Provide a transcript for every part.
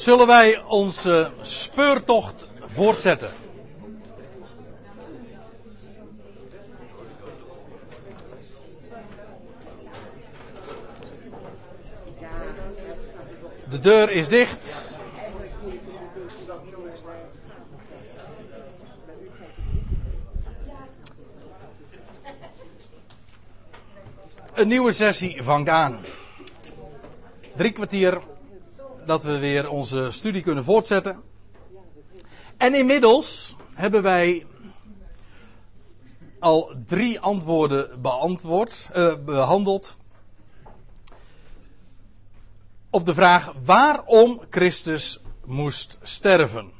Zullen wij onze speurtocht voortzetten? De deur is dicht. Een nieuwe sessie vangt aan. Drie kwartier dat we weer onze studie kunnen voortzetten. En inmiddels hebben wij al drie antwoorden beantwoord, uh, behandeld. Op de vraag waarom Christus moest sterven.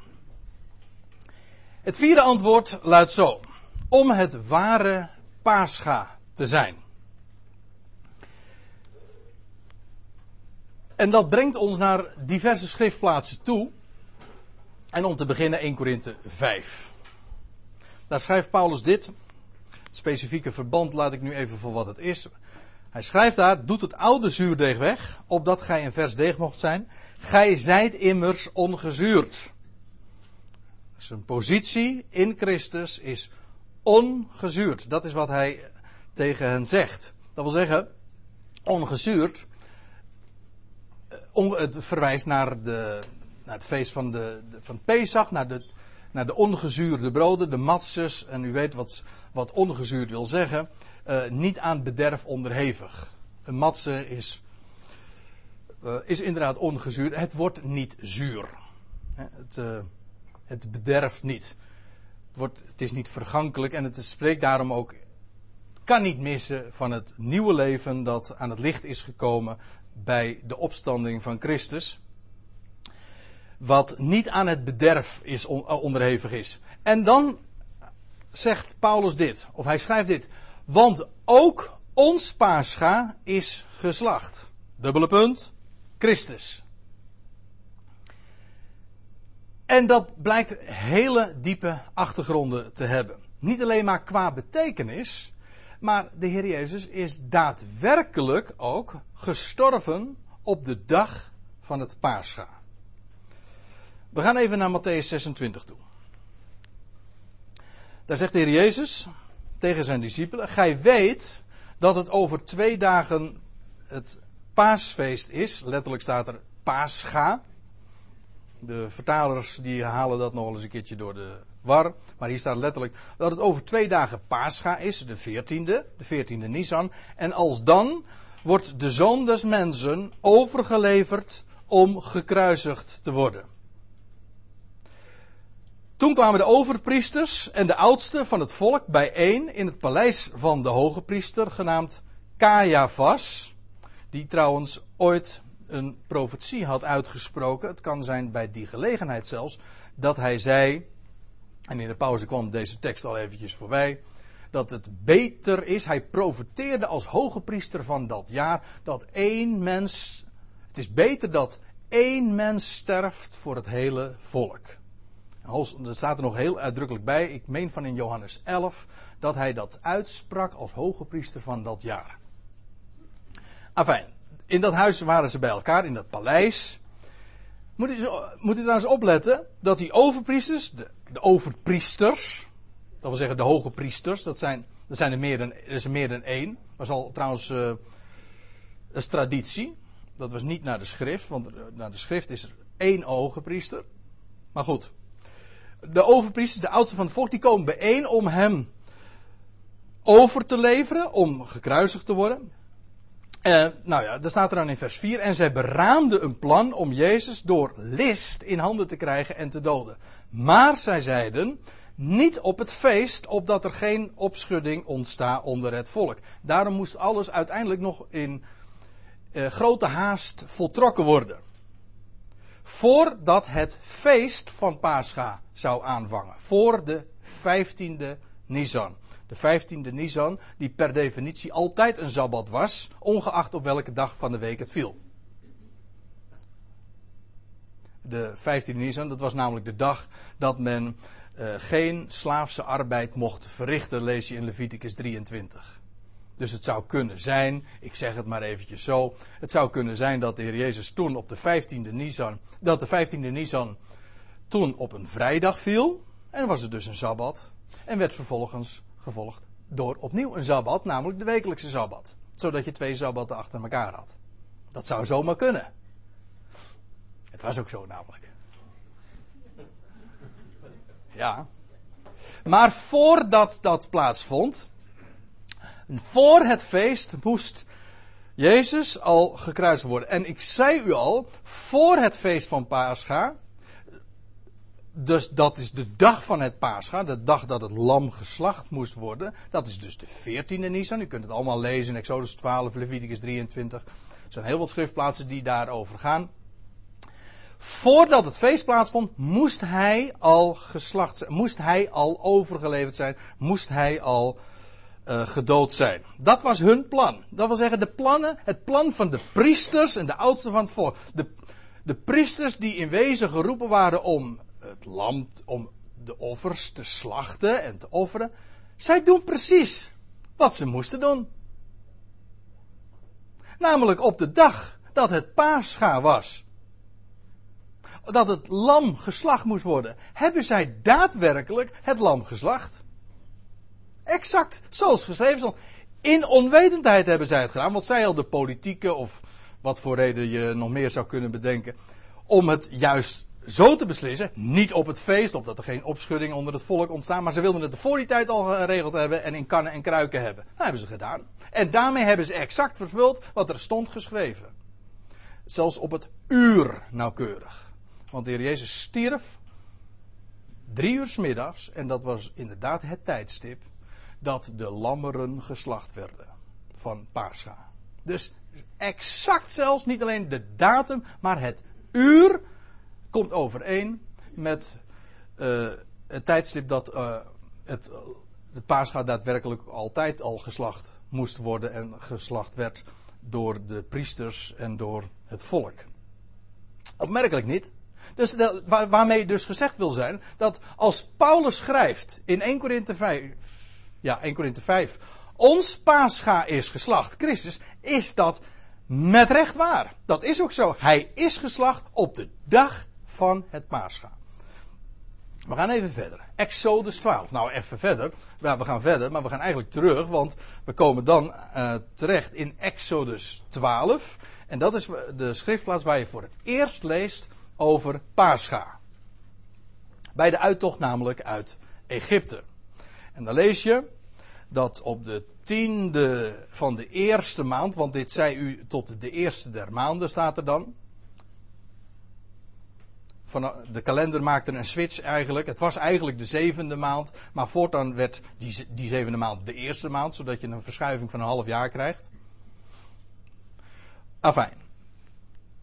Het vierde antwoord luidt zo: om het ware paascha te zijn. En dat brengt ons naar diverse schriftplaatsen toe. En om te beginnen 1 Korinthe 5. Daar schrijft Paulus dit. Het specifieke verband laat ik nu even voor wat het is. Hij schrijft daar, doet het oude zuurdeeg weg, opdat gij een vers deeg mocht zijn. Gij zijt immers ongezuurd. Zijn positie in Christus is ongezuurd. Dat is wat hij tegen hen zegt. Dat wil zeggen, ongezuurd het verwijst naar, de, naar het feest van, de, van Pesach, naar de, naar de ongezuurde broden, de matzes. En u weet wat, wat ongezuurd wil zeggen. Uh, niet aan bederf onderhevig. Een matse is, uh, is inderdaad ongezuurd. Het wordt niet zuur. Het, uh, het bederft niet. Het, wordt, het is niet vergankelijk en het spreekt daarom ook kan niet missen van het nieuwe leven dat aan het licht is gekomen bij de opstanding van Christus. Wat niet aan het bederf is eh, onderhevig is. En dan zegt Paulus dit, of hij schrijft dit. Want ook ons paascha is geslacht. Dubbele punt, Christus. En dat blijkt hele diepe achtergronden te hebben. Niet alleen maar qua betekenis, maar de Heer Jezus is daadwerkelijk ook gestorven op de dag van het Paascha. We gaan even naar Matthäus 26 toe. Daar zegt de Heer Jezus tegen zijn discipelen: Gij weet dat het over twee dagen het paasfeest is. Letterlijk staat er Paascha. De vertalers die halen dat nog eens een keertje door de war. Maar hier staat letterlijk dat het over twee dagen Pascha is, de 14e, de 14e Nisan. En als dan wordt de zoon des mensen overgeleverd om gekruisigd te worden. Toen kwamen de overpriesters en de oudsten van het volk bijeen in het paleis van de hoge priester, genaamd Caiaphas, die trouwens ooit een profetie had uitgesproken. Het kan zijn bij die gelegenheid zelfs, dat hij zei, en in de pauze kwam deze tekst al eventjes voorbij. Dat het beter is, hij profeteerde als hoge priester van dat jaar, dat één mens, het is beter dat één mens sterft voor het hele volk. Er staat er nog heel uitdrukkelijk bij, ik meen van in Johannes 11, dat hij dat uitsprak als hoge priester van dat jaar. Enfin, in dat huis waren ze bij elkaar, in dat paleis. Moet u, moet u trouwens opletten dat die overpriesters, de, de overpriesters, dat wil zeggen de hoge priesters, dat zijn, dat zijn er meer dan, er is er meer dan één. Dat was al trouwens, uh, dat is traditie. Dat was niet naar de schrift, want naar de schrift is er één hoge priester. Maar goed. De overpriesters, de oudste van het volk, die komen bijeen om hem over te leveren, om gekruisigd te worden. Uh, nou ja, daar staat er dan in vers 4. En zij beraamden een plan om Jezus door list in handen te krijgen en te doden. Maar zij zeiden, niet op het feest, opdat er geen opschudding ontstaat onder het volk. Daarom moest alles uiteindelijk nog in uh, grote haast voltrokken worden. Voordat het feest van Pascha zou aanvangen. Voor de 15e Nisan. De 15e Nisan, die per definitie altijd een sabbat was, ongeacht op welke dag van de week het viel. De 15e Nisan, dat was namelijk de dag dat men uh, geen slaafse arbeid mocht verrichten, lees je in Leviticus 23. Dus het zou kunnen zijn, ik zeg het maar eventjes zo, het zou kunnen zijn dat de Heer Jezus toen op de 15e Nisan, dat de 15e Nisan toen op een vrijdag viel. En was het dus een Sabbat. En werd vervolgens gevolgd door opnieuw een Sabbat, namelijk de wekelijkse Sabbat. Zodat je twee Sabbatten achter elkaar had. Dat zou zomaar kunnen. Het was ook zo namelijk. Ja. Maar voordat dat plaatsvond, voor het feest moest Jezus al gekruist worden. En ik zei u al, voor het feest van Pascha, dus dat is de dag van het Pascha, de dag dat het lam geslacht moest worden. Dat is dus de 14e Nisan. U kunt het allemaal lezen in Exodus 12, Leviticus 23. Er zijn heel wat schriftplaatsen die daarover gaan. Voordat het feest plaatsvond, moest hij al geslacht zijn, moest hij al overgeleverd zijn, moest hij al uh, gedood zijn. Dat was hun plan. Dat wil zeggen, de plannen, het plan van de priesters en de oudsten van het volk. De, de priesters die in wezen geroepen waren om het lam, om de offers te slachten en te offeren. Zij doen precies wat ze moesten doen. Namelijk op de dag dat het paascha was. Dat het lam geslacht moest worden. Hebben zij daadwerkelijk het lam geslacht? Exact zoals geschreven stond. In onwetendheid hebben zij het gedaan. Want zij al de politieke of wat voor reden je nog meer zou kunnen bedenken. Om het juist zo te beslissen. Niet op het feest, opdat er geen opschudding onder het volk ontstaat. Maar ze wilden het voor die tijd al geregeld hebben en in kannen en kruiken hebben. Dat hebben ze gedaan. En daarmee hebben ze exact vervuld wat er stond geschreven. Zelfs op het uur nauwkeurig. Want de Heer Jezus stierf drie uur s middags. En dat was inderdaad het tijdstip dat de lammeren geslacht werden van Pascha. Dus exact zelfs niet alleen de datum, maar het uur komt overeen met uh, het tijdstip dat uh, het, het paascha daadwerkelijk altijd al geslacht moest worden en geslacht werd door de priesters en door het volk. Opmerkelijk niet. Dus de, waar, waarmee dus gezegd wil zijn dat als Paulus schrijft in 1 Korinthe 5, ja 1 Korinthe 5, ons paascha is geslacht, Christus, is dat met recht waar. Dat is ook zo. Hij is geslacht op de dag van het paascha. We gaan even verder. Exodus 12. Nou, even verder. Ja, we gaan verder, maar we gaan eigenlijk terug, want we komen dan uh, terecht in Exodus 12. En dat is de schriftplaats waar je voor het eerst leest over Pascha. Bij de uittocht namelijk uit Egypte. En dan lees je dat op de tiende van de eerste maand, want dit zei u tot de eerste der maanden staat er dan van de kalender maakte een switch eigenlijk. Het was eigenlijk de zevende maand, maar voortaan werd die, die zevende maand de eerste maand, zodat je een verschuiving van een half jaar krijgt. Afijn.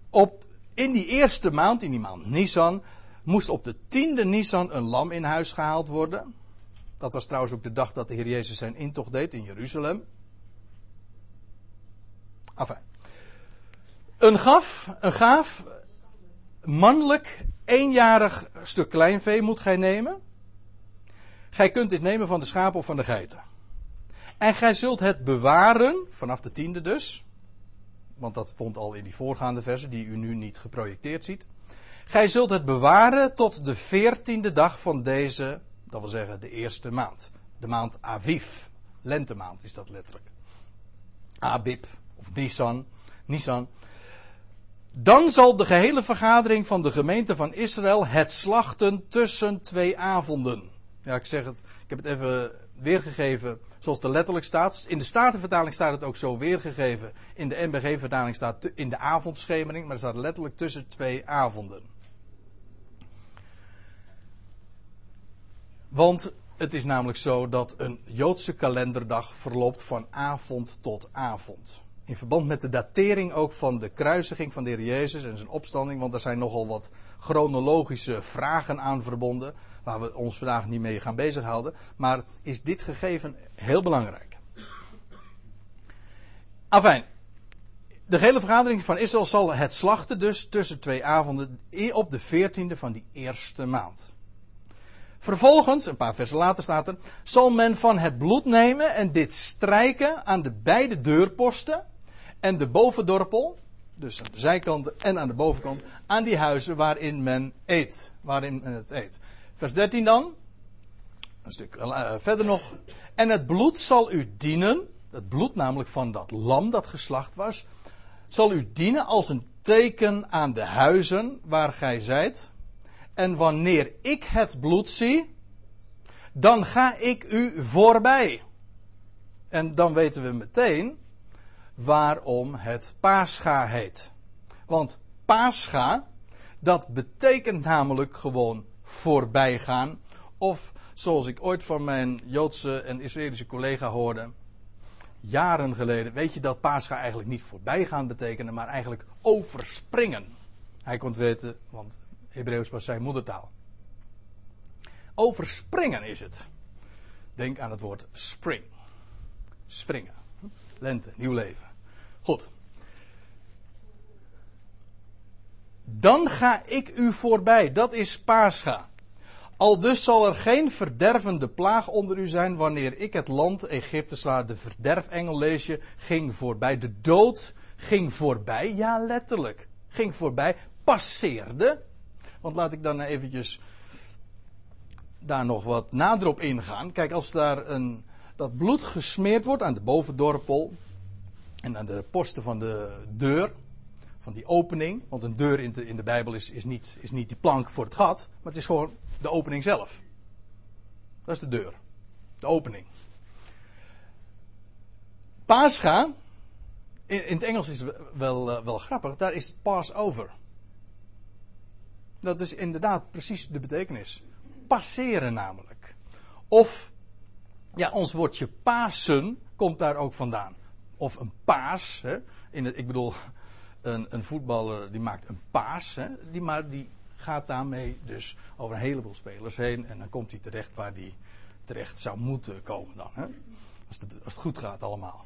Op, in die eerste maand, in die maand Nisan, moest op de tiende Nisan een lam in huis gehaald worden. Dat was trouwens ook de dag dat de Heer Jezus zijn intocht deed in Jeruzalem. Afijn. Een gaf, een gaaf, mannelijk eenjarig stuk kleinvee moet gij nemen. Gij kunt dit nemen van de schapen of van de geiten. En gij zult het bewaren, vanaf de tiende dus. Want dat stond al in die voorgaande versen, die u nu niet geprojecteerd ziet. Gij zult het bewaren tot de veertiende dag van deze, dat wil zeggen de eerste maand. De maand Aviv. Lentemaand is dat letterlijk. Abib of Nisan. Nisan. Dan zal de gehele vergadering van de gemeente van Israël het slachten tussen twee avonden. Ja, ik zeg het, ik heb het even weergegeven zoals het letterlijk staat. In de Statenvertaling staat het ook zo weergegeven. In de NBG-vertaling staat in de avondschemering, maar er staat letterlijk tussen twee avonden. Want het is namelijk zo dat een Joodse kalenderdag verloopt van avond tot avond in verband met de datering ook van de kruisiging van de Heer Jezus en zijn opstanding, want er zijn nogal wat chronologische vragen aan verbonden, waar we ons vandaag niet mee gaan bezighouden, maar is dit gegeven heel belangrijk. Afijn, de hele vergadering van Israël zal het slachten dus tussen twee avonden op de veertiende van die eerste maand. Vervolgens, een paar versen later staat er, zal men van het bloed nemen en dit strijken aan de beide deurposten en de bovendorpel, dus aan de zijkanten en aan de bovenkant, aan die huizen waarin men eet, waarin men het eet. Vers 13 dan, een stuk uh, verder nog, en het bloed zal u dienen, het bloed namelijk van dat lam dat geslacht was, zal u dienen als een teken aan de huizen waar gij zijt. En wanneer ik het bloed zie, dan ga ik u voorbij. En dan weten we meteen waarom het Pascha heet. Want Pascha, dat betekent namelijk gewoon voorbijgaan. Of zoals ik ooit van mijn Joodse en Israëlische collega hoorde, jaren geleden, weet je dat Pascha eigenlijk niet voorbijgaan betekende, maar eigenlijk overspringen. Hij kon het weten, want Hebreeuws was zijn moedertaal. Overspringen is het. Denk aan het woord spring. Springen. Lente, nieuw leven. Goed. Dan ga ik u voorbij. Dat is Pascha. Al dus zal er geen verdervende plaag onder u zijn wanneer ik het land Egypte sla. De verderfengel lees je, ging voorbij. De dood ging voorbij. Ja, letterlijk. Ging voorbij. Passeerde. Want laat ik dan eventjes daar nog wat nader op ingaan. Kijk, als daar een, dat bloed gesmeerd wordt aan de bovendorpel en aan de posten van de deur, van die opening. Want een deur in de, in de Bijbel is, is, niet, is niet die plank voor het gat, maar het is gewoon de opening zelf. Dat is de deur. De opening. Pascha, in, in het Engels is het wel, wel grappig, daar is Passover. Dat is inderdaad precies de betekenis. Passeren namelijk. Of, ja, ons woordje Pasen komt daar ook vandaan. Of een paas. Hè. In het, ik bedoel, een, een voetballer die maakt een paas. Hè, die, maar die gaat daarmee dus over een heleboel spelers heen. En dan komt hij terecht waar hij terecht zou moeten komen dan. Hè? Als, het, als het goed gaat allemaal.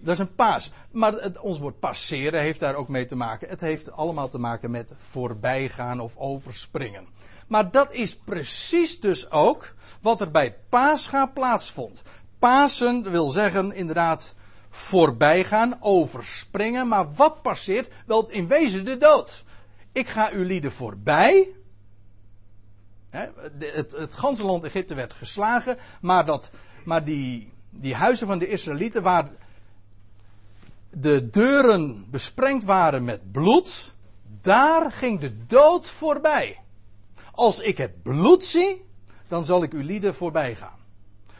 Dat is een paas. Maar ons woord passeren heeft daar ook mee te maken. Het heeft allemaal te maken met voorbijgaan of overspringen. Maar dat is precies dus ook wat er bij Pascha plaatsvond. Pasen wil zeggen inderdaad voorbijgaan, overspringen. Maar wat passeert? Wel in wezen de dood. Ik ga uw lieden voorbij. het, het ganse land Egypte werd geslagen. Maar, dat, maar die, die huizen van de Israëlieten waar de deuren besprengd waren met bloed. Daar ging de dood voorbij. Als ik het bloed zie, dan zal ik uw lieden voorbij gaan.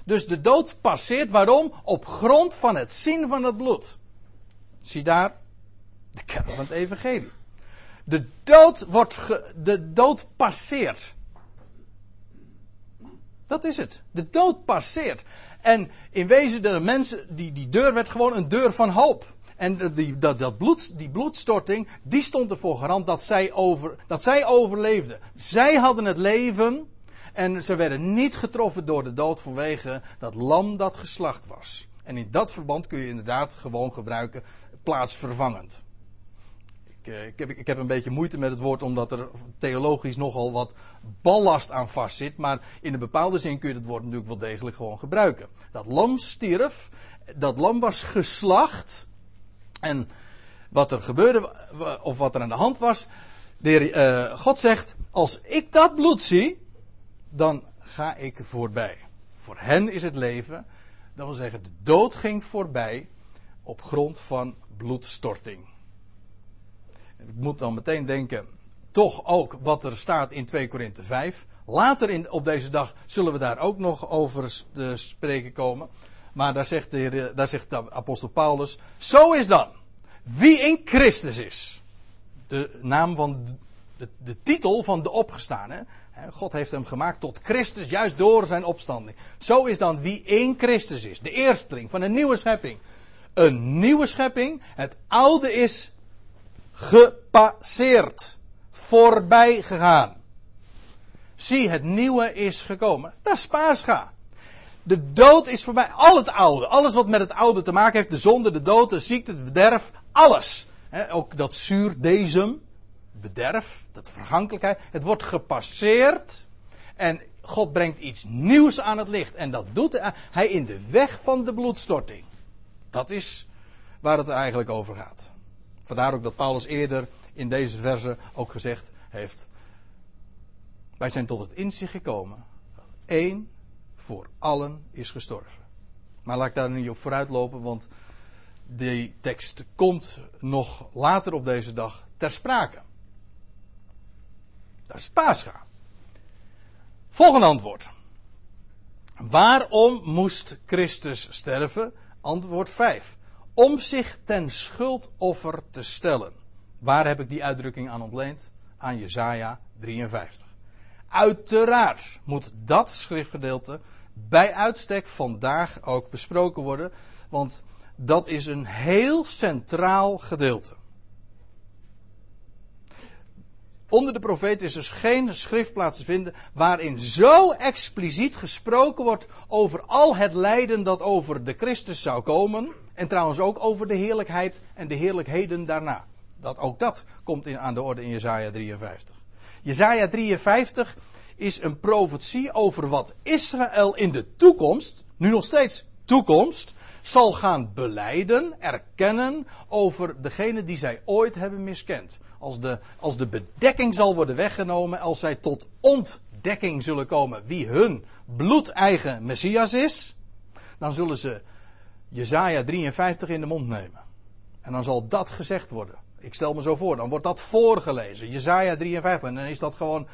Dus de dood passeert. Waarom? Op grond van het zien van het bloed. Zie daar de kern van het evangelie. De dood wordt ge, de dood passeert. Dat is het. De dood passeert. En in wezen de mensen, die, die deur werd gewoon een deur van hoop. En die, dat, dat bloed, die bloedstorting, die stond ervoor garant dat zij, over, dat zij overleefden. Zij hadden het leven en ze werden niet getroffen door de dood vanwege dat lam dat geslacht was. En in dat verband kun je inderdaad gewoon gebruiken plaatsvervangend. Ik, eh, ik, heb, ik heb een beetje moeite met het woord omdat er theologisch nogal wat ballast aan vast zit. Maar in een bepaalde zin kun je het woord natuurlijk wel degelijk gewoon gebruiken. Dat lam stierf, dat lam was geslacht. En wat er gebeurde, of wat er aan de hand was. De uh, God zegt: Als ik dat bloed zie, dan ga ik voorbij. Voor hen is het leven. Dat wil zeggen, de dood ging voorbij op grond van bloedstorting. Ik moet dan meteen denken, toch ook wat er staat in 2 Korinthe 5. Later in, op deze dag zullen we daar ook nog over spreken komen. Maar daar zegt, de daar zegt de apostel Paulus, zo is dan, wie in Christus is. De naam van, de, de titel van de opgestane. God heeft hem gemaakt tot Christus, juist door zijn opstanding. Zo is dan wie in Christus is. De eersteling van een nieuwe schepping. Een nieuwe schepping. Het oude is gepasseerd. Voorbij gegaan. Zie, het nieuwe is gekomen. Dat is Pascha. De dood is voorbij. Al het oude. Alles wat met het oude te maken heeft. De zonde, de dood, de ziekte, het verderf. Alles. ook dat zuurdezem. Bederf. Dat vergankelijkheid. Het wordt gepasseerd. En God brengt iets nieuws aan het licht. En dat doet hij in de weg van de bloedstorting. Dat is waar het eigenlijk over gaat. Vandaar ook dat Paulus eerder in deze verse ook gezegd heeft. Wij zijn tot het inzicht gekomen. Één voor allen is gestorven. Maar laat ik daar niet op vooruit lopen, want die tekst komt nog later op deze dag ter sprake. Dat is Pascha. Volgende antwoord. Waarom moest Christus sterven? Antwoord 5. Om zich ten schuldoffer te stellen. Waar heb ik die uitdrukking aan ontleend? Aan Jesaja 53. Uiteraard moet dat schriftgedeelte bij uitstek vandaag ook besproken worden, want dat is een heel centraal gedeelte. Onder de profeet is dus geen schriftplaats te vinden waarin zo expliciet gesproken wordt over al het lijden dat over de Christus zou komen. En trouwens ook over de heerlijkheid en de heerlijkheden daarna. Dat, ook dat komt in, aan de orde in Jesaja 53. Jesaja 53 is een profetie over wat Israël in de toekomst, nu nog steeds toekomst, zal gaan beleiden, erkennen over degene die zij ooit hebben miskend. Als de, als de bedekking zal worden weggenomen, als zij tot ontdekking zullen komen wie hun bloedeigen Messias is, dan zullen ze Jezaja 53 in de mond nemen. En dan zal dat gezegd worden. Ik stel me zo voor, dan wordt dat voorgelezen. Jezaja 53. En dan is dat gewoon,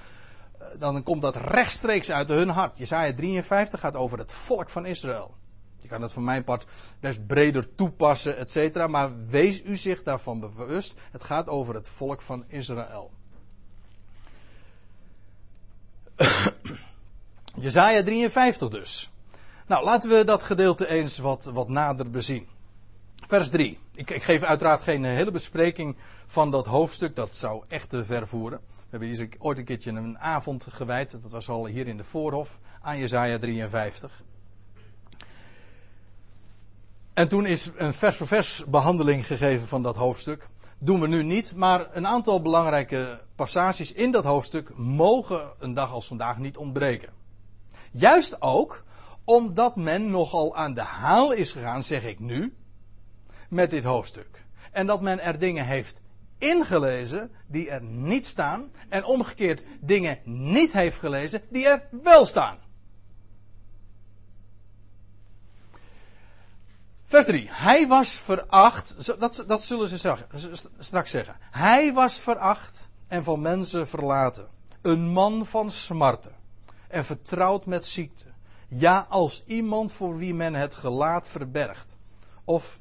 eh, dan komt dat rechtstreeks uit hun hart. Jezaja 53 gaat over het volk van Israël. Je kan het van mijn part best breder toepassen, et cetera. Maar wees u zich daarvan bewust. Het gaat over het volk van Israël. Jezaja 53 dus. Nou, laten we dat gedeelte eens wat, wat nader bezien. Vers 3. Ik, ik, geef uiteraard geen hele bespreking van dat hoofdstuk. Dat zou echt te ver voeren. We hebben hier ooit een keertje een avond gewijd. Dat was al hier in de voorhof. Aan Jezaja 53. En toen is een vers voor vers behandeling gegeven van dat hoofdstuk. Doen we nu niet, maar een aantal belangrijke passages in dat hoofdstuk mogen een dag als vandaag niet ontbreken. Juist ook omdat men nogal aan de haal is gegaan, zeg ik nu, met dit hoofdstuk. En dat men er dingen heeft ingelezen die er niet staan. En omgekeerd dingen niet heeft gelezen die er wel staan. Vers 3. Hij was veracht. Dat, dat zullen ze straks zeggen. Hij was veracht en van mensen verlaten. Een man van smarten. En vertrouwd met ziekte. Ja, als iemand voor wie men het gelaat verbergt. Of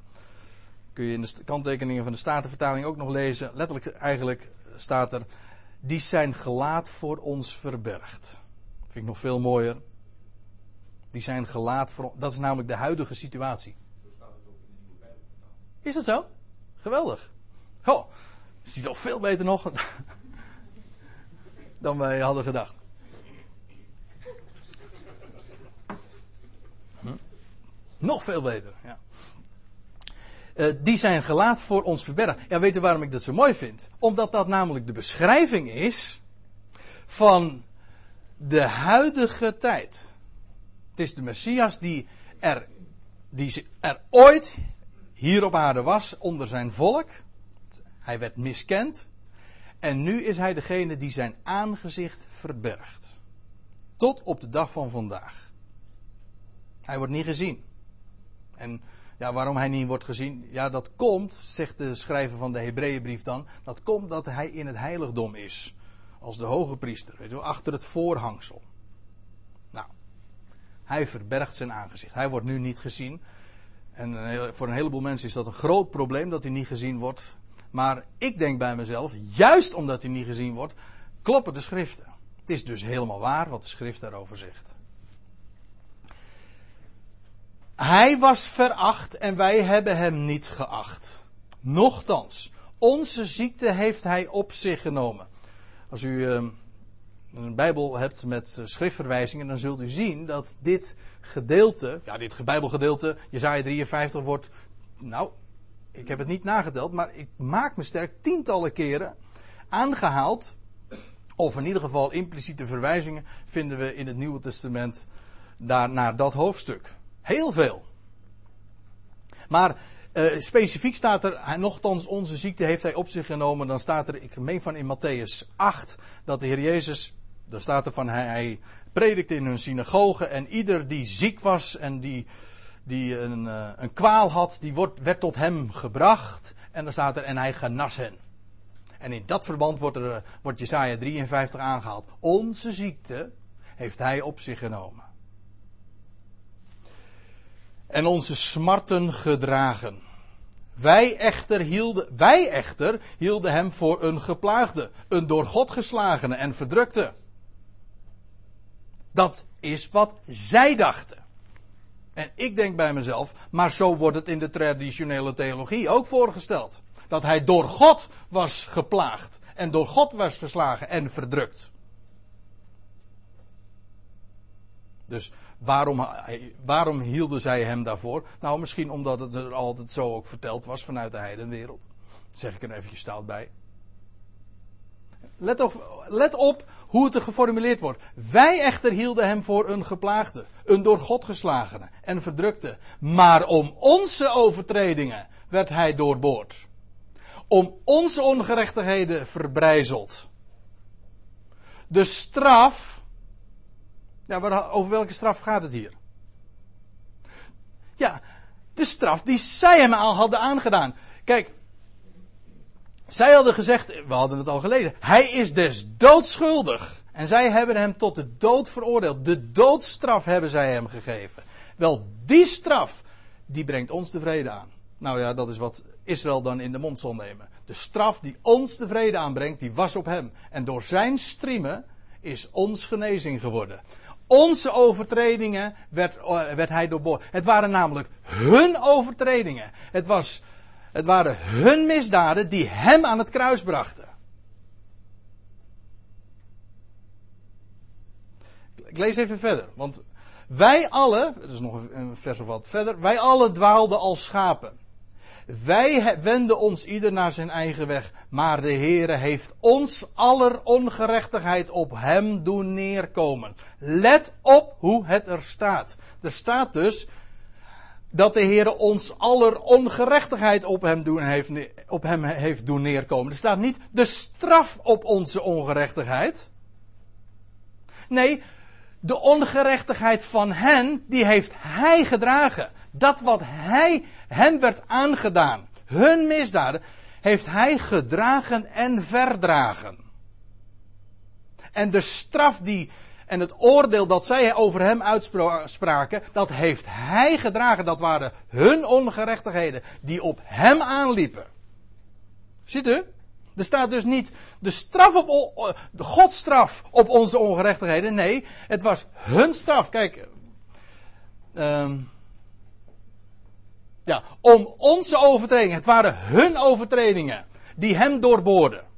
kun je in de kanttekeningen van de Statenvertaling ook nog lezen. Letterlijk eigenlijk staat er. Die zijn gelaat voor ons verbergt. Vind ik nog veel mooier. Die zijn gelaat voor. Dat is namelijk de huidige situatie. Is dat zo? Geweldig. Oh, ziet al veel beter nog dan wij hadden gedacht. Hm? Nog veel beter, ja. Uh, die zijn gelaat voor ons verbergen. Ja, weet u waarom ik dat zo mooi vind? Omdat dat namelijk de beschrijving is van de huidige tijd. Het is de Messias die er, die er ooit hier op aarde was onder zijn volk. Hij werd miskend. En nu is hij degene die zijn aangezicht verbergt. Tot op de dag van vandaag. Hij wordt niet gezien. En ja, waarom hij niet wordt gezien? Ja, dat komt, zegt de schrijver van de Hebreeënbrief dan. Dat komt dat hij in het heiligdom is. Als de hoge priester. Weet je achter het voorhangsel. Nou, hij verbergt zijn aangezicht. Hij wordt nu niet gezien. En voor een heleboel mensen is dat een groot probleem dat hij niet gezien wordt. Maar ik denk bij mezelf, juist omdat hij niet gezien wordt, kloppen de schriften. Het is dus helemaal waar wat de schrift daarover zegt. Hij was veracht en wij hebben hem niet geacht. Nochtans, onze ziekte heeft hij op zich genomen. Als u ehm, een Bijbel hebt met eh, schriftverwijzingen, dan zult u zien dat dit gedeelte, ja, dit Bijbelgedeelte, Jezaja 53, wordt, nou, ik heb het niet nageteld, maar ik maak me sterk tientallen keren aangehaald Of in ieder geval impliciete verwijzingen vinden we in het Nieuwe Testament daar naar dat hoofdstuk. Heel veel. Maar uh, specifiek staat er, nogthans onze ziekte heeft hij op zich genomen. Dan staat er, ik meen van in Matthäus 8, dat de Heer Jezus, dan staat er van hij, predikte in hun synagoge en ieder die ziek was en die, die een, uh, een kwaal had, die wordt, werd tot hem gebracht. En dan staat er, en hij genas hen. En in dat verband wordt, er, wordt Jesaja 53 aangehaald. Onze ziekte heeft hij op zich genomen. En onze smarten gedragen. Wij echter, hielden, wij echter hielden hem voor een geplaagde, een door God geslagene en verdrukte. Dat is wat zij dachten. En ik denk bij mezelf, maar zo wordt het in de traditionele theologie ook voorgesteld dat hij door God was geplaagd en door God was geslagen en verdrukt. Dus waarom, waarom hielden zij hem daarvoor? Nou, misschien omdat het er altijd zo ook verteld was vanuit de heidenwereld. zeg ik er eventjes stout bij. Let op, let op hoe het er geformuleerd wordt. Wij echter hielden hem voor een geplaagde, een door God geslagene en verdrukte. Maar om onze overtredingen werd hij doorboord om onze ongerechtigheden verbrijzeld. De straf. Ja, over welke straf gaat het hier? Ja, de straf die zij hem al hadden aangedaan. Kijk, zij hadden gezegd, we hadden het al geleden, hij is des doodschuldig. En zij hebben hem tot de dood veroordeeld. De doodstraf hebben zij hem gegeven. Wel, die straf, die brengt ons de vrede aan. Nou ja, dat is wat Israël dan in de mond zal nemen. De straf die ons de vrede aanbrengt, die was op hem. En door zijn striemen is ons genezing geworden. Onze overtredingen werd, eh, werd hij doorboord. Het waren namelijk hun overtredingen. Het, was, het waren hun misdaden die hem aan het kruis brachten. Ik lees even verder, want wij alle, het is nog een vers of wat verder, wij alle dwaalden als schapen. Wij wenden ons ieder naar zijn eigen weg, maar de Heere heeft ons aller ongerechtigheid op hem doen neerkomen. Let op hoe het er staat. Er staat dus dat de Heere ons aller ongerechtigheid op hem, doen heeft, op hem heeft doen neerkomen. Er staat niet de straf op onze ongerechtigheid. Nee, de ongerechtigheid van hen, die heeft hij gedragen. Dat wat hij hem werd aangedaan, hun misdaden, heeft hij gedragen en verdragen. En de straf die en het oordeel dat zij over hem uitspraken, dat heeft hij gedragen. Dat waren hun ongerechtigheden die op hem aanliepen. Ziet u? Er staat dus niet de straf op, de Godstraf op onze ongerechtigheden. Nee, het was hun straf. Kijk, uh, ja, om onze overtredingen. Het waren hun overtredingen die hem doorboorden.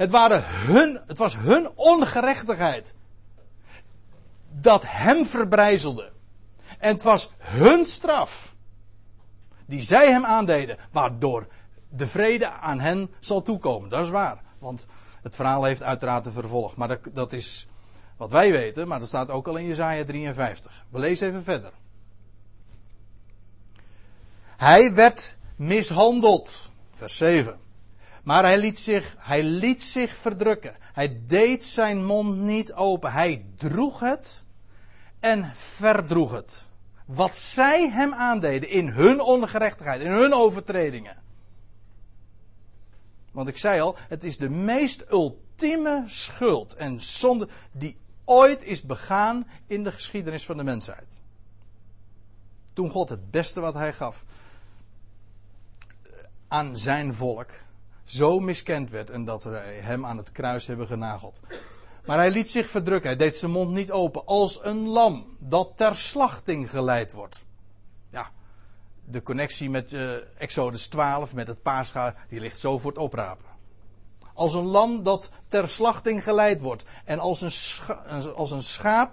Het, waren hun, het was hun ongerechtigheid dat hem verbrijzelde. En het was hun straf die zij hem aandeden, waardoor de vrede aan hen zal toekomen. Dat is waar, want het verhaal heeft uiteraard een vervolg. Maar dat, dat is wat wij weten, maar dat staat ook al in Jezaja 53. We lezen even verder. Hij werd mishandeld. Vers 7. Maar hij liet, zich, hij liet zich verdrukken. Hij deed zijn mond niet open. Hij droeg het en verdroeg het. Wat zij hem aandeden in hun ongerechtigheid, in hun overtredingen. Want ik zei al, het is de meest ultieme schuld en zonde die ooit is begaan in de geschiedenis van de mensheid. Toen God het beste wat hij gaf, aan zijn volk zo miskend werd en dat wij hem aan het kruis hebben genageld. Maar hij liet zich verdrukken, hij deed zijn mond niet open, als een lam dat ter slachting geleid wordt. Ja, de connectie met uh, Exodus 12, met het paascha, die ligt zo voor het oprapen. Als een lam dat ter slachting geleid wordt. En als een, als een schaap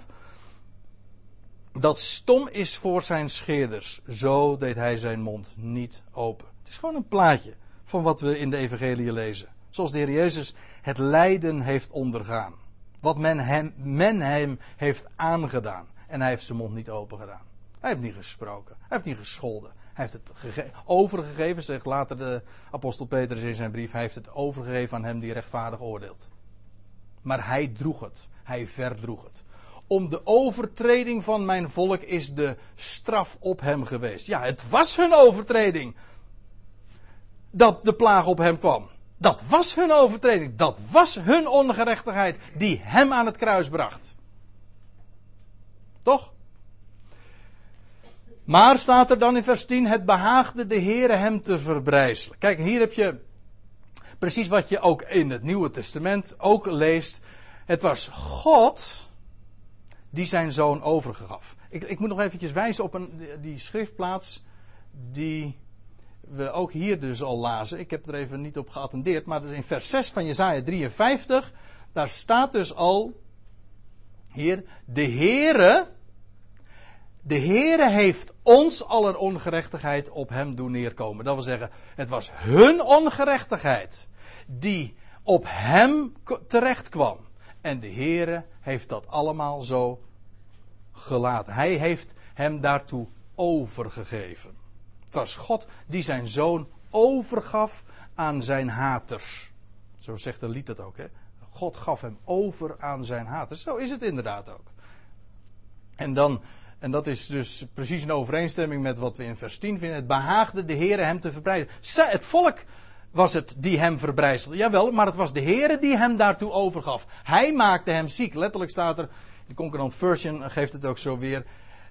dat stom is voor zijn scheerders. Zo deed hij zijn mond niet open. Het is gewoon een plaatje van wat we in de evangelie lezen. Zoals de Heer Jezus het lijden heeft ondergaan. Wat men hem, men hem heeft aangedaan. En hij heeft zijn mond niet open gedaan. Hij heeft niet gesproken. Hij heeft niet gescholden. Hij heeft het overgegeven, zegt later de apostel Petrus in zijn brief. Hij heeft het overgegeven aan hem die rechtvaardig oordeelt. Maar hij droeg het. Hij verdroeg het. Om de overtreding van mijn volk is de straf op hem geweest. Ja, het was hun overtreding. Dat de plaag op hem kwam. Dat was hun overtreding. Dat was hun ongerechtigheid die hem aan het kruis bracht. Toch? Maar staat er dan in vers 10: Het behaagde de Heere hem te verbrijzelen. Kijk, hier heb je precies wat je ook in het Nieuwe Testament ook leest. Het was God die zijn zoon overgaf. Ik, ik moet nog eventjes wijzen op een, die schriftplaats die we ook hier dus al lazen. Ik heb er even niet op geattendeerd, maar in vers 6 van Jezaja 53. Daar staat dus al hier, de Heere, de Heere heeft ons aller ongerechtigheid op hem doen neerkomen. Dat wil zeggen, het was hun ongerechtigheid die op hem terecht kwam. En de Heere heeft dat allemaal zo gelaten. Hij heeft hem daartoe overgegeven. Het was God die zijn zoon overgaf aan zijn haters. Zo zegt de lied het ook. Hè? God gaf hem over aan zijn haters. Zo is het inderdaad ook. En dan, en dat is dus precies in overeenstemming met wat we in vers 10 vinden. Het behaagde de Heer hem te verbreiden. Het volk was het die hem verbrijzelde. Jawel, maar het was de Heer die hem daartoe overgaf. Hij maakte hem ziek. Letterlijk staat er, de Concordant Version geeft het ook zo weer.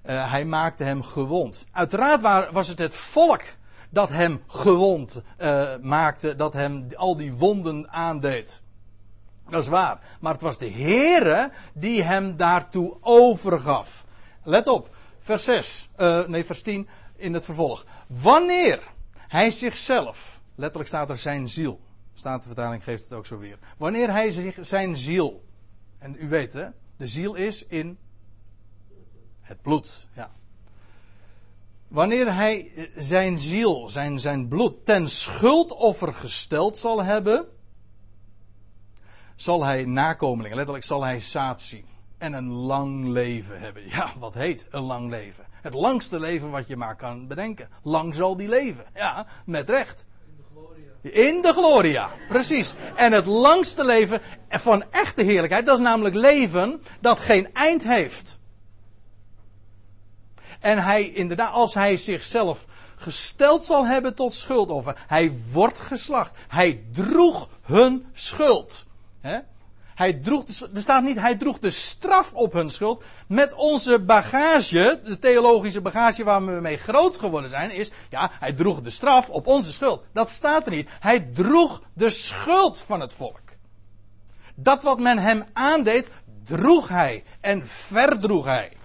Uh, hij maakte hem gewond. Uiteraard was het het volk dat hem gewond uh, maakte, dat hem al die wonden aandeed. Dat is waar. Maar het was de Heere die hem daartoe overgaf. Let op, vers 6, uh, nee vers 10 in het vervolg. Wanneer hij zichzelf, letterlijk staat er zijn ziel. Statenvertaling geeft het ook zo weer. Wanneer hij zich, zijn ziel, en u weet hè, de ziel is in het bloed, ja. Wanneer hij zijn ziel, zijn, zijn bloed, ten schuldoffer gesteld zal hebben, zal hij nakomelingen, letterlijk zal hij zaad zien. En een lang leven hebben. Ja, wat heet een lang leven? Het langste leven wat je maar kan bedenken. Lang zal die leven. Ja, met recht. In de gloria. In de gloria, precies. En het langste leven van echte heerlijkheid, dat is namelijk leven dat geen eind heeft. En hij, inderdaad, als hij zichzelf gesteld zal hebben tot schuldoffer, hij wordt geslacht. Hij droeg hun schuld. Hij droeg, er staat niet, hij droeg de straf op hun schuld. Met onze bagage, de theologische bagage waar we mee groot geworden zijn, is, ja, hij droeg de straf op onze schuld. Dat staat er niet. Hij droeg de schuld van het volk. Dat wat men hem aandeed, droeg hij en verdroeg hij.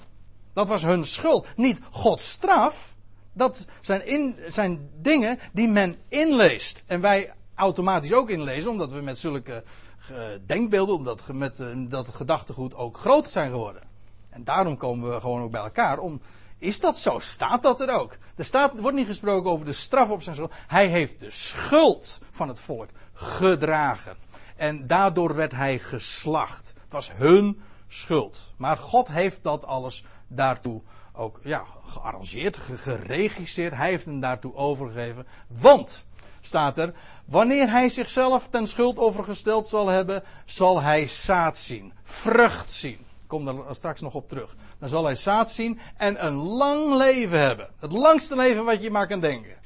Dat was hun schuld. Niet Gods straf. Dat zijn, in, zijn dingen die men inleest. En wij automatisch ook inlezen, omdat we met zulke uh, denkbeelden, omdat met uh, dat gedachtegoed ook groot zijn geworden. En daarom komen we gewoon ook bij elkaar om. Is dat zo? Staat dat er ook? Er, staat, wordt niet gesproken over de straf op zijn schuld. Hij heeft de schuld van het volk gedragen. En daardoor werd hij geslacht. Het was hun schuld. Maar God heeft dat alles daartoe ook ja, gearrangeerd, geregisseerd. Hij heeft hem daartoe overgegeven. Want staat er, wanneer hij zichzelf ten schuld overgesteld zal hebben, zal hij zaad zien, vrucht zien. Ik kom daar straks nog op terug. Dan zal hij zaad zien en een lang leven hebben. Het langste leven wat je maar kan denken.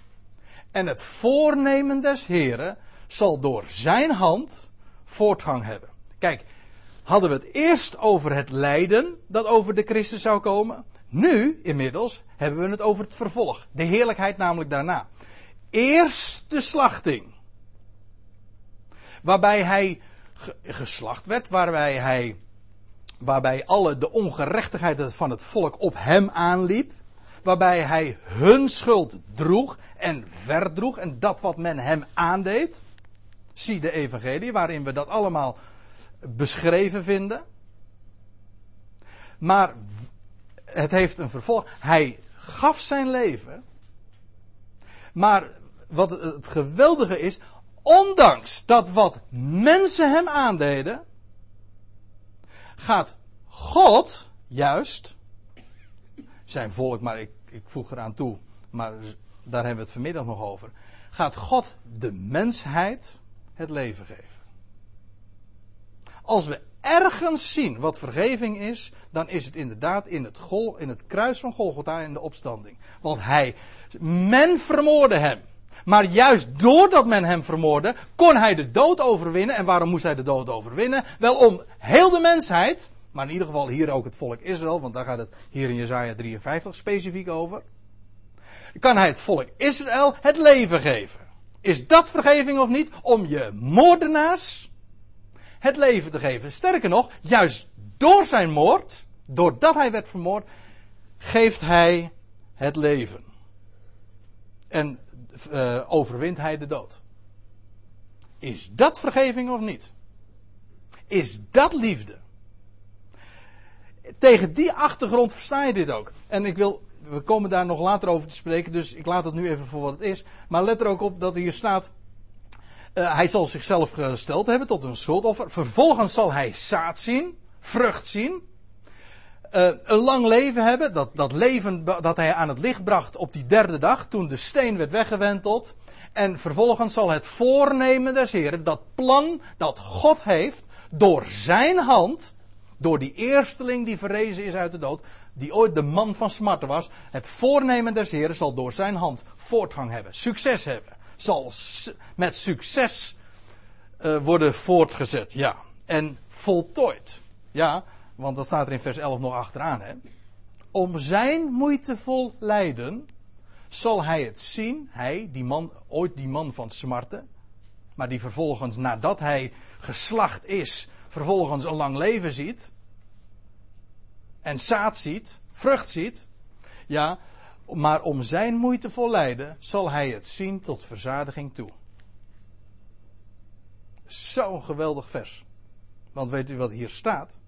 En het voornemen des Heren zal door zijn hand voortgang hebben. Kijk, hadden we het eerst over het lijden dat over de Christus zou komen. Nu, inmiddels, hebben we het over het vervolg. De heerlijkheid namelijk daarna eerst de slachting. Waarbij hij geslacht werd, waarbij hij, waarbij alle de ongerechtigheid van het volk op hem aanliep. Waarbij hij hun schuld droeg en verdroeg en dat wat men hem aandeed. Zie de evangelie waarin we dat allemaal beschreven vinden. Maar het heeft een vervolg. Hij gaf zijn leven maar wat het geweldige is, ondanks dat wat mensen hem aandeden, gaat God juist zijn volk, maar ik, ik voeg eraan toe, maar daar hebben we het vanmiddag nog over. Gaat God de mensheid het leven geven? Als we ergens zien wat vergeving is, dan is het inderdaad in het, gol, in het kruis van Golgotha in de opstanding. Want hij, men vermoorde hem. Maar juist doordat men hem vermoordde, kon hij de dood overwinnen. En waarom moest hij de dood overwinnen? Wel om heel de mensheid, maar in ieder geval hier ook het volk Israël, want daar gaat het hier in Jezaja 53 specifiek over. Kan hij het volk Israël het leven geven? Is dat vergeving of niet? Om je moordenaars het leven te geven. Sterker nog, juist door zijn moord, doordat hij werd vermoord, geeft hij het leven. En uh, overwint hij de dood. Is dat vergeving of niet? Is dat liefde? Tegen die achtergrond versta je dit ook. En ik wil, we komen daar nog later over te spreken, dus ik laat het nu even voor wat het is. Maar let er ook op dat hier staat. Uh, hij zal zichzelf gesteld hebben tot een schuldoffer. Vervolgens zal hij zaad zien, vrucht zien. Uh, een lang leven hebben. Dat, dat leven dat hij aan het licht bracht op die derde dag. Toen de steen werd weggewenteld. En vervolgens zal het voornemen des Heren. Dat plan dat God heeft. Door zijn hand. Door die eersteling die verrezen is uit de dood. Die ooit de man van smarten was. Het voornemen des Heren zal door zijn hand voortgang hebben. Succes hebben. Zal met succes uh, worden voortgezet. Ja. En voltooid. Ja. Want dat staat er in vers 11 nog achteraan. Hè? Om zijn moeitevol lijden zal hij het zien. Hij, die man, ooit die man van smarten. Maar die vervolgens, nadat hij geslacht is, vervolgens een lang leven ziet. En zaad ziet, vrucht ziet. Ja, maar om zijn moeitevol lijden zal hij het zien tot verzadiging toe. Zo'n geweldig vers. Want weet u wat hier staat?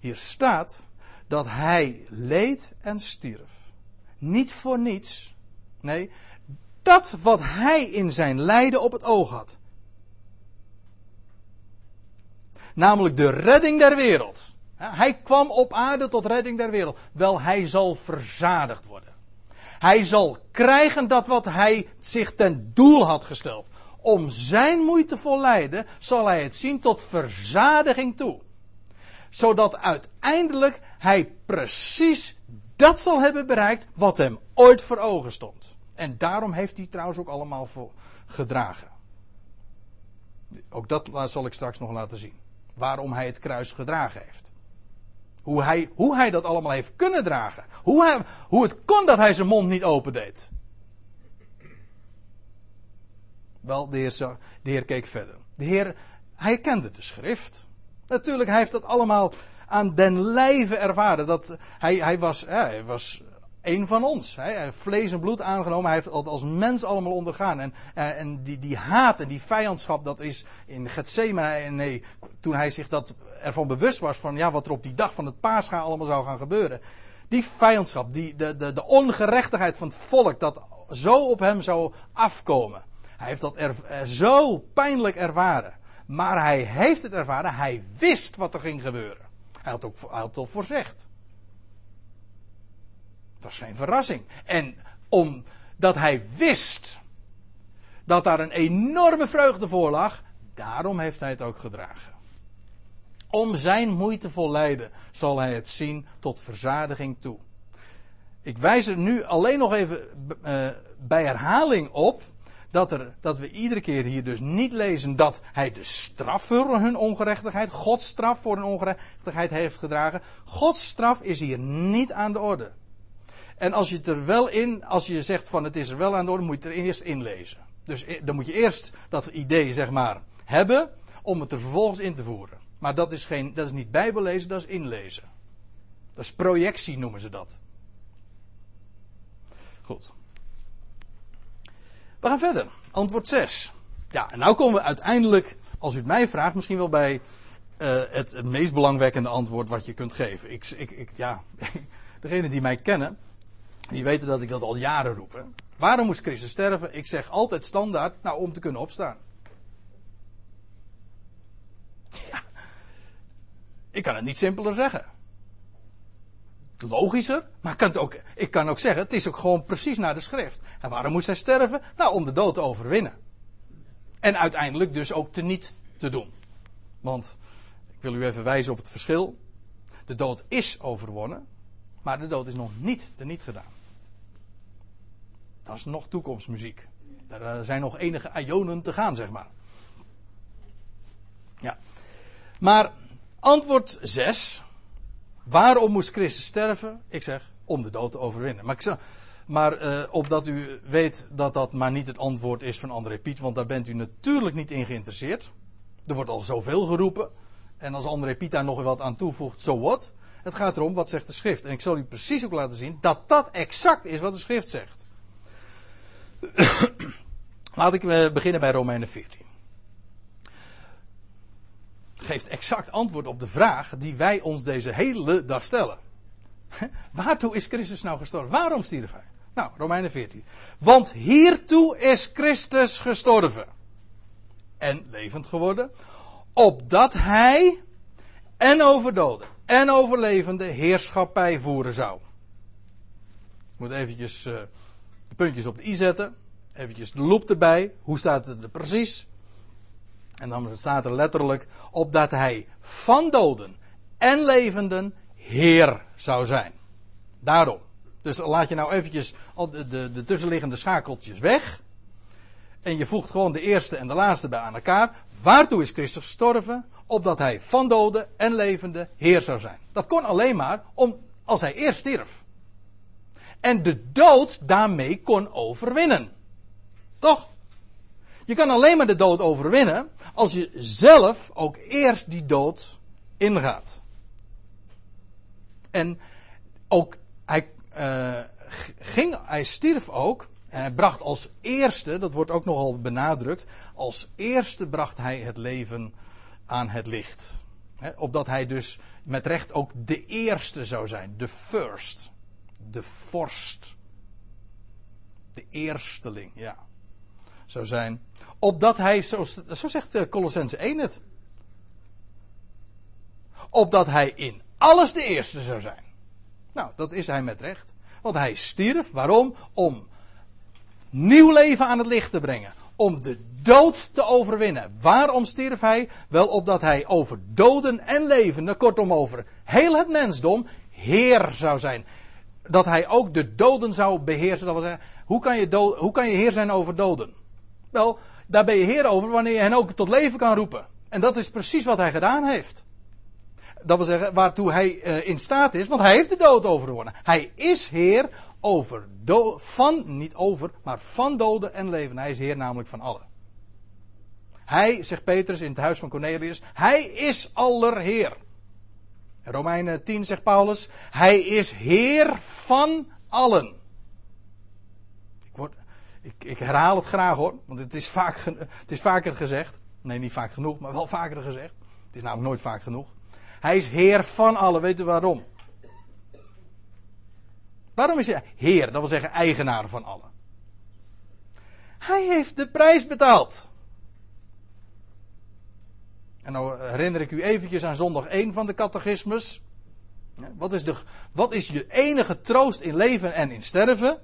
Hier staat dat hij leed en stierf. Niet voor niets. Nee, dat wat hij in zijn lijden op het oog had. Namelijk de redding der wereld. Hij kwam op aarde tot redding der wereld. Wel, hij zal verzadigd worden. Hij zal krijgen dat wat hij zich ten doel had gesteld. Om zijn moeite lijden zal hij het zien tot verzadiging toe zodat uiteindelijk hij precies dat zal hebben bereikt wat hem ooit voor ogen stond. En daarom heeft hij trouwens ook allemaal gedragen. Ook dat zal ik straks nog laten zien. Waarom hij het kruis gedragen heeft. Hoe hij, hoe hij dat allemaal heeft kunnen dragen. Hoe, hij, hoe het kon dat hij zijn mond niet opendeed. Wel, de heer, de heer keek verder. De heer, hij kende de schrift. Natuurlijk, hij heeft dat allemaal aan den lijve ervaren. Dat, hij, hij, was, hij was een van ons. Hij heeft vlees en bloed aangenomen. Hij heeft het als mens allemaal ondergaan. En, en die, die haat en die vijandschap, dat is in Gethsemane, nee, toen hij zich dat ervan bewust was van ja, wat er op die dag van het paascha allemaal zou gaan gebeuren. Die vijandschap, die, de, de, de ongerechtigheid van het volk, dat zo op hem zou afkomen. Hij heeft dat er, zo pijnlijk ervaren. Maar hij heeft het ervaren. Hij wist wat er ging gebeuren. Hij had, ook, hij had het al voorzegd. Het was geen verrassing. En omdat hij wist dat daar een enorme vreugde voor lag, daarom heeft hij het ook gedragen. Om zijn moeitevol lijden zal hij het zien tot verzadiging toe. Ik wijs er nu alleen nog even uh, bij herhaling op dat, er, dat we iedere keer hier dus niet lezen dat hij de straf voor hun ongerechtigheid, Gods straf voor hun ongerechtigheid heeft gedragen. Gods straf is hier niet aan de orde. En als je het er wel in, als je zegt van het is er wel aan de orde, moet je het er eerst inlezen. Dus dan moet je eerst dat idee, zeg maar, hebben om het er vervolgens in te voeren. Maar dat is, geen, dat is niet bijbellezen, dat is inlezen. Dat is projectie noemen ze dat. Goed. We gaan verder. Antwoord 6. Ja, en nou komen we uiteindelijk, als u het mij vraagt, misschien wel bij eh, het, het, meest belangwekkende antwoord wat je kunt geven. Ik, ik, ik ja, degenen die mij kennen, die weten dat ik dat al jaren roep. Waarom moest Christus sterven? Ik zeg altijd standaard, nou om te kunnen opstaan. Ja, ik kan het niet simpeler zeggen. Logischer, maar ik kan, ook, ik kan ook zeggen, het is ook gewoon precies naar de schrift. En waarom moest hij sterven? Nou, om de dood te overwinnen. En uiteindelijk dus ook te niet te doen. Want, ik wil u even wijzen op het verschil. De dood is overwonnen, maar de dood is nog niet te niet gedaan. Dat is nog toekomstmuziek. Er zijn nog enige ionen te gaan, zeg maar. Ja. Maar antwoord 6. Waarom moest Christus sterven? Ik zeg, om de dood te overwinnen. Maar, ik zeg, maar uh, opdat u weet dat dat maar niet het antwoord is van André Piet, want daar bent u natuurlijk niet in geïnteresseerd. Er wordt al zoveel geroepen. En als André Piet daar nog wat aan toevoegt, zo so wat. Het gaat erom, wat zegt de schrift? En ik zal u precies ook laten zien dat dat exact is wat de schrift zegt. Laat ik eh, beginnen bij Romeinen 14. Geeft exact antwoord op de vraag die wij ons deze hele dag stellen. Waartoe is Christus nou gestorven? Waarom stierf hij? Nou, Romeinen 14. Want hiertoe is Christus gestorven. En levend geworden. Opdat hij en over doden en over levende heerschappij voeren zou. Ik moet eventjes uh, de puntjes op de i zetten. Eventjes de loop erbij. Hoe staat het er precies? En dan staat er letterlijk opdat hij van doden en levenden Heer zou zijn. Daarom. Dus laat je nou eventjes de, de, de tussenliggende schakeltjes weg. En je voegt gewoon de eerste en de laatste bij aan elkaar. Waartoe is Christus gestorven? Opdat hij van doden en levenden Heer zou zijn. Dat kon alleen maar om, als hij eerst stierf. En de dood daarmee kon overwinnen. Toch? Je kan alleen maar de dood overwinnen als je zelf ook eerst die dood ingaat. En ook hij, uh, ging, hij stierf ook. En hij bracht als eerste, dat wordt ook nogal benadrukt, als eerste bracht hij het leven aan het licht. Opdat hij dus met recht ook de eerste zou zijn, de first, de vorst, de eersteling, ja zou zijn. Opdat hij, zo, zo zegt eh, Colossense 1 het. Opdat hij in alles de eerste zou zijn. Nou, dat is hij met recht. Want hij stierf. Waarom? Om nieuw leven aan het licht te brengen. Om de dood te overwinnen. Waarom stierf hij? Wel opdat hij over doden en levenden, kortom over heel het mensdom, Heer zou zijn. Dat hij ook de doden zou beheersen. Dat wil zeggen, hoe kan je, hoe kan je Heer zijn over doden? Wel, daar ben je heer over wanneer je hen ook tot leven kan roepen. En dat is precies wat hij gedaan heeft. Dat wil zeggen, waartoe hij uh, in staat is, want hij heeft de dood overwonnen. Hij is heer over, van, niet over, maar van doden en leven. Hij is heer namelijk van allen. Hij, zegt Petrus in het huis van Cornelius, hij is allerheer. Romeinen 10 zegt Paulus, hij is heer van allen. Ik, ik, herhaal het graag hoor, want het is, vaak, het is vaker gezegd. Nee, niet vaak genoeg, maar wel vaker gezegd. Het is namelijk nooit vaak genoeg. Hij is Heer van allen. Weet u waarom? Waarom is hij Heer? Dat wil zeggen eigenaar van allen. Hij heeft de prijs betaald. En nou herinner ik u eventjes aan zondag 1 van de catechismus. Wat is, de, wat is je enige troost in leven en in sterven?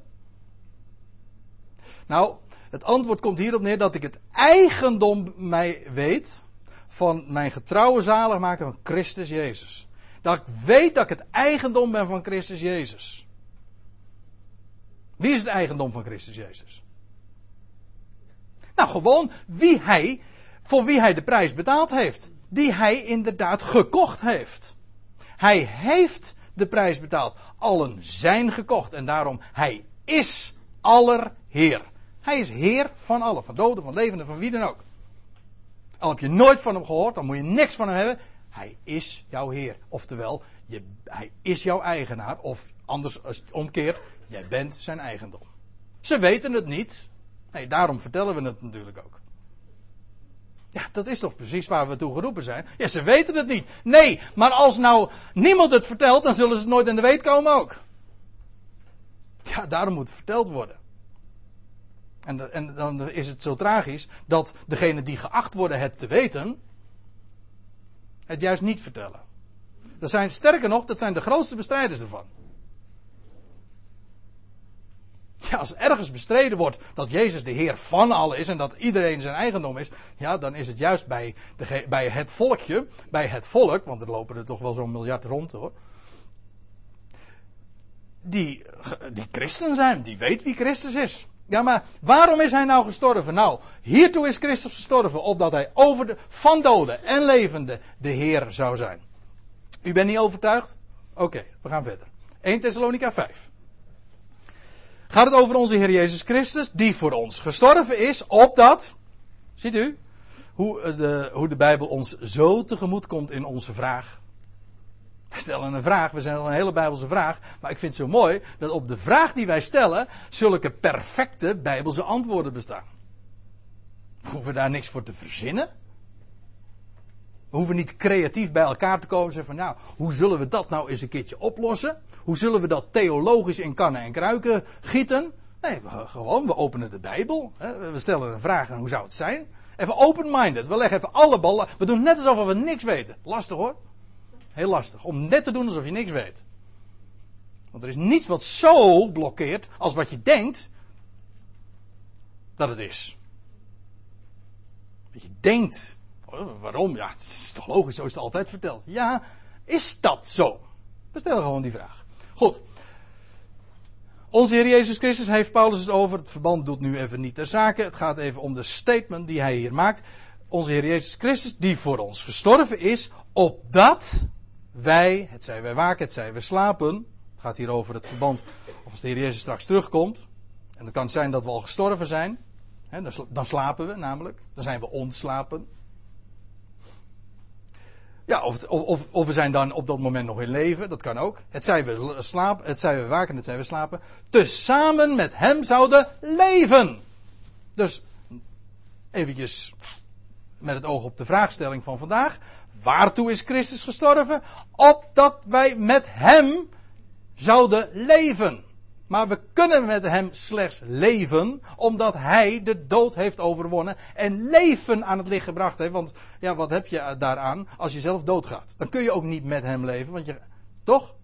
Nou, het antwoord komt hierop neer dat ik het eigendom mij weet van mijn getrouwe zaligmaker van Christus Jezus. Dat ik weet dat ik het eigendom ben van Christus Jezus. Wie is het eigendom van Christus Jezus? Nou, gewoon wie hij, voor wie hij de prijs betaald heeft. Die hij inderdaad gekocht heeft. Hij heeft de prijs betaald. Allen zijn gekocht en daarom hij is aller Heer. Hij is Heer van allen, van doden, van levenden, van wie dan ook. Al heb je nooit van hem gehoord, dan moet je niks van hem hebben. Hij is jouw Heer. Oftewel, je, hij is jouw eigenaar. Of anders, als het omkeert, jij bent zijn eigendom. Ze weten het niet. Nee, daarom vertellen we het natuurlijk ook. Ja, dat is toch precies waar we toe geroepen zijn. Ja, ze weten het niet. Nee, maar als nou niemand het vertelt, dan zullen ze het nooit in de weet komen ook. Ja, daarom moet het verteld worden. En, en dan is het zo tragisch dat degenen die geacht worden het te weten, het juist niet vertellen. Dat zijn, sterker nog, dat zijn de grootste bestrijders ervan. Ja, als ergens bestreden wordt dat Jezus de Heer van allen is en dat iedereen zijn eigendom is, ja, dan is het juist bij, de, bij het volkje, bij het volk, want er lopen er toch wel zo'n miljard rond hoor. Die, die christen zijn, die weet wie Christus is. Ja, maar waarom is hij nou gestorven? Nou, hiertoe is Christus gestorven, opdat hij over de, van doden en levenden de Heer zou zijn. U bent niet overtuigd? Oké, we gaan verder. 1 Thessalonica 5 gaat het over onze Heer Jezus Christus, die voor ons gestorven is, opdat, ziet u, hoe de, hoe de Bijbel ons zo tegemoet komt in onze vraag. We stellen een vraag, we stellen een hele Bijbelse vraag, maar ik vind het zo mooi dat op de vraag die wij stellen, zulke perfecte Bijbelse antwoorden bestaan. We hoeven daar niks voor te verzinnen. We hoeven niet creatief bij elkaar te komen en zeggen van nou, hoe zullen we dat nou eens een keertje oplossen? Hoe zullen we dat theologisch in kannen en kruiken gieten? Nee, we, gewoon, we openen de Bijbel. Hè, we stellen een vraag en hoe zou het zijn? Even open-minded. We leggen even alle ballen. We doen net alsof we niks weten. Lastig hoor. Heel lastig. Om net te doen alsof je niks weet. Want er is niets wat zo blokkeert als wat je denkt dat het is. Wat je denkt Oh, waarom? Ja, het is toch logisch, zo is het altijd verteld. Ja, is dat zo? We stellen gewoon die vraag. Goed. Onze Heer Jezus Christus heeft Paulus het over. Het verband doet nu even niet ter zake. Het gaat even om de statement die hij hier maakt. Onze Heer Jezus Christus, die voor ons gestorven is, opdat wij, het zij wij waken, het zij wij slapen. Het gaat hier over het verband of als de Heer Jezus straks terugkomt. En het kan zijn dat we al gestorven zijn. dan slapen we namelijk. Dan zijn we ontslapen. Ja, of, of, of, we zijn dan op dat moment nog in leven, dat kan ook. Het zijn we slapen, het zijn we waken, het zijn we slapen. Tezamen met hem zouden leven. Dus, eventjes met het oog op de vraagstelling van vandaag. Waartoe is Christus gestorven? Opdat wij met hem zouden leven. Maar we kunnen met hem slechts leven omdat hij de dood heeft overwonnen en leven aan het licht gebracht heeft. Want ja, wat heb je daaraan als je zelf doodgaat? Dan kun je ook niet met hem leven, want je, toch?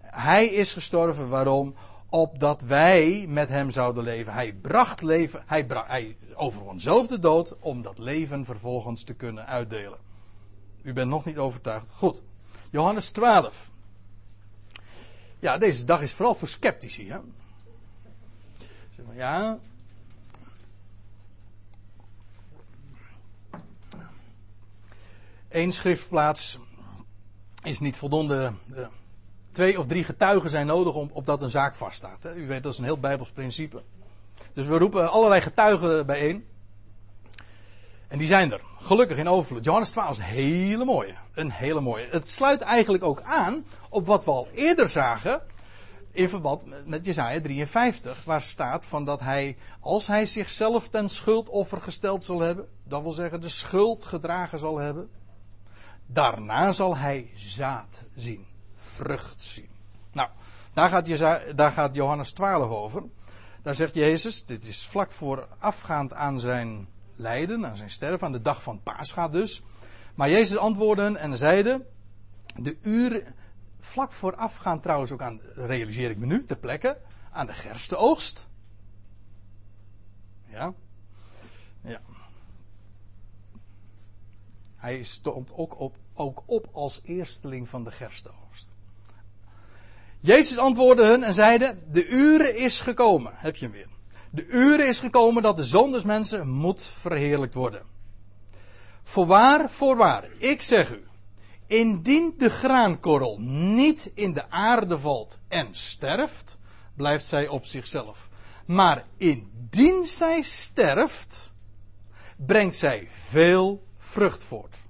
Hij is gestorven, waarom? Opdat wij met hem zouden leven. Hij bracht leven, hij, hij overwon zelf de dood om dat leven vervolgens te kunnen uitdelen. U bent nog niet overtuigd. Goed. Johannes 12. Ja, deze dag is vooral voor sceptici. Zeg maar, ja. Eén schriftplaats is niet voldoende. Twee of drie getuigen zijn nodig om, opdat een zaak vaststaat. Hè? U weet, dat is een heel Bijbels principe. Dus we roepen allerlei getuigen bijeen. En die zijn er. Gelukkig in overvloed. Johannes 12 is een hele mooie. Een hele mooie. Het sluit eigenlijk ook aan op wat we al eerder zagen. In verband met Jesaja 53. Waar staat van dat hij, als hij zichzelf ten schuldoffer gesteld zal hebben. Dat wil zeggen de schuld gedragen zal hebben. Daarna zal hij zaad zien. Vrucht zien. Nou, daar gaat, Jezaja, daar gaat Johannes 12 over. Daar zegt Jezus, dit is vlak voorafgaand aan zijn lijden, aan zijn sterven, aan de dag van Pascha dus. Maar Jezus antwoordde en zeide, de uur, vlak voorafgaand trouwens ook aan, realiseer ik me nu, ter plekke, aan de gerstenoogst. Ja. Ja. Hij stond ook op, ook op als eersteling van de gerstenoogst. Jezus antwoordde hun en zeide, de uren is gekomen. Heb je hem weer. De uren is gekomen dat de zondersmensen moet verheerlijkt worden. Voorwaar, voorwaar, ik zeg u, indien de graankorrel niet in de aarde valt en sterft, blijft zij op zichzelf. Maar indien zij sterft, brengt zij veel vrucht voort.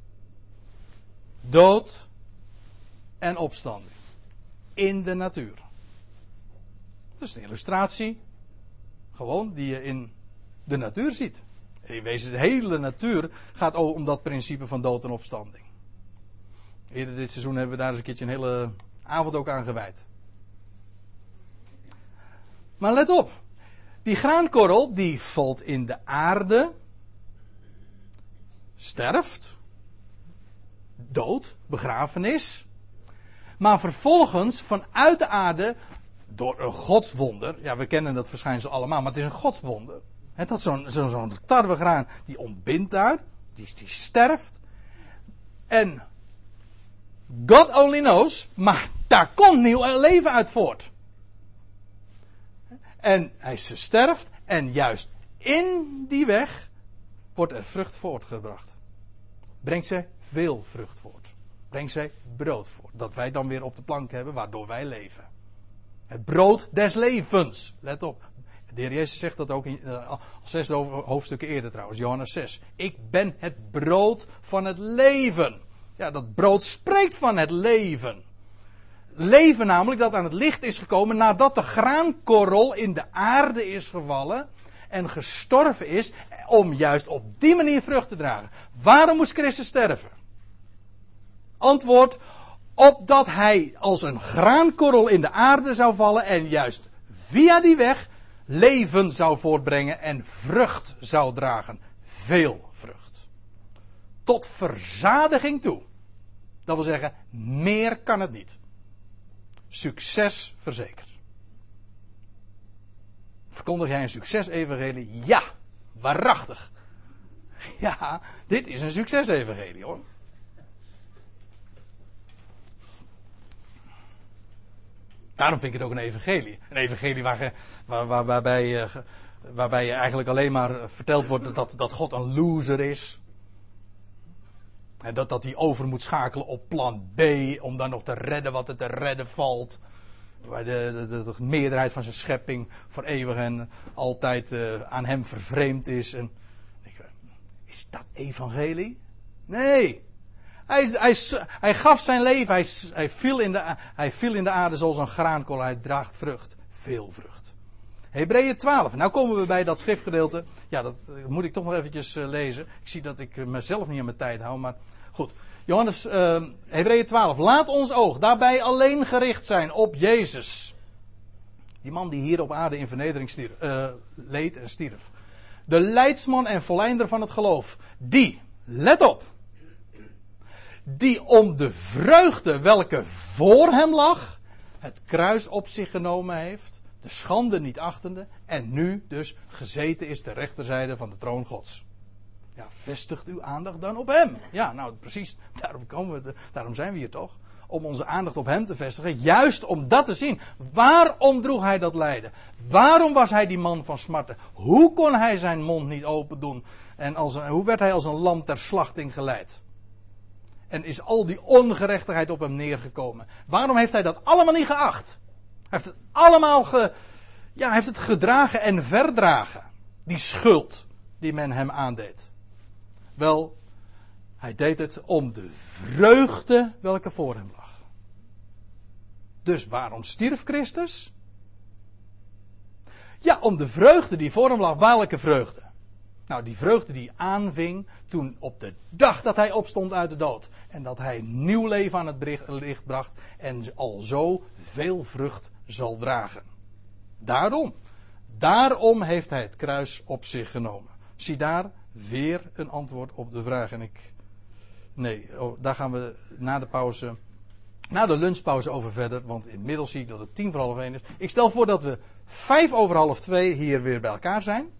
Dood en opstanding. In de natuur. Dat is een illustratie gewoon die je in de natuur ziet. In wezen, de hele natuur gaat om dat principe van dood en opstanding. Eerder dit seizoen hebben we daar eens een keertje een hele avond ook aan gewijd. Maar let op. Die graankorrel die valt in de aarde. Sterft. dood, begrafenis. Maar vervolgens vanuit de aarde door een godswonder. Ja, we kennen dat verschijnsel allemaal, maar het is een godswonder. He, dat zo'n zo, zo tarwegraan, die ontbindt daar, die, die sterft. En God only knows, maar daar komt nieuw leven uit voort. En hij sterft en juist in die weg wordt er vrucht voortgebracht. Brengt zij veel vrucht voort. Brengt zij brood voort. Dat wij dan weer op de plank hebben waardoor wij leven. Het brood des levens. Let op. De heer Jezus zegt dat ook in uh, zes hoofdstukken eerder trouwens, Johannes 6. Ik ben het brood van het leven. Ja, dat brood spreekt van het leven. Leven namelijk dat aan het licht is gekomen nadat de graankorrel in de aarde is gevallen en gestorven is om juist op die manier vrucht te dragen. Waarom moest Christus sterven? Antwoord, opdat hij als een graankorrel in de aarde zou vallen en juist via die weg leven zou voortbrengen en vrucht zou dragen. Veel vrucht. Tot verzadiging toe. Dat wil zeggen, meer kan het niet. Succes verzekerd. Verkondig jij een succesevangelie? Ja, waarachtig. Ja, dit is een succesevangelie hoor. Daarom vind ik het ook een evangelie. Een evangelie waar, waar, waar, waarbij, uh, waarbij je eigenlijk alleen maar verteld wordt dat, dat God een loser is. En dat, dat hij over moet schakelen op plan B om dan nog te redden wat er te redden valt. Waar de, de, de, meerderheid van zijn schepping voor eeuwig en altijd uh, aan hem vervreemd is. En, is dat evangelie? Nee. Hij, hij, hij gaf zijn leven, hij, hij, viel in de, hij in de aarde zoals een graankool. Hij draagt vrucht, veel vrucht. Hebreeën 12. Nou komen we bij dat schriftgedeelte. Ja, dat moet ik toch nog eventjes uh, lezen. Ik zie dat ik mezelf niet aan mijn tijd hou, maar goed. Johannes, uh, Hebreeën 12. Laat ons oog daarbij alleen gericht zijn op Jezus. Die man die hier op aarde in vernedering stierf, leed en stierf. De leidsman en volleinder van het geloof. Die, let op, die om de vreugde welke voor hem lag, het kruis op zich genomen heeft, de schande niet achtende, en nu dus gezeten is de rechterzijde van de troon Gods. Ja, vestigt uw aandacht dan op hem. Ja, nou precies, daarom, komen we daarom zijn we hier toch. Om onze aandacht op hem te vestigen, juist om dat te zien. Waarom droeg hij dat lijden? Waarom was hij die man van smarten? Hoe kon hij zijn mond niet open doen? En als hoe werd hij als een lam ter slachting geleid? En is al die ongerechtigheid op hem neergekomen. Waarom heeft hij dat allemaal niet geacht? Hij heeft het allemaal ge, ja, heeft het gedragen en verdragen. Die schuld die men hem aandeed. Wel, hij deed het om de vreugde welke voor hem lag. Dus waarom stierf Christus? Ja, om de vreugde die voor hem lag. Welke vreugde? Nou, die vreugde die aanving toen op de dag dat hij opstond uit de dood. En dat hij nieuw leven aan het licht bracht. En al zo veel vrucht zal dragen. Daarom. Daarom heeft hij het kruis op zich genomen. Zie daar weer een antwoord op de vraag. En ik. Nee, oh, daar gaan we na de pauze. Na de lunchpauze over verder. Want inmiddels zie ik dat het tien voor half één is. Ik stel voor dat we vijf over half twee hier weer bij elkaar zijn.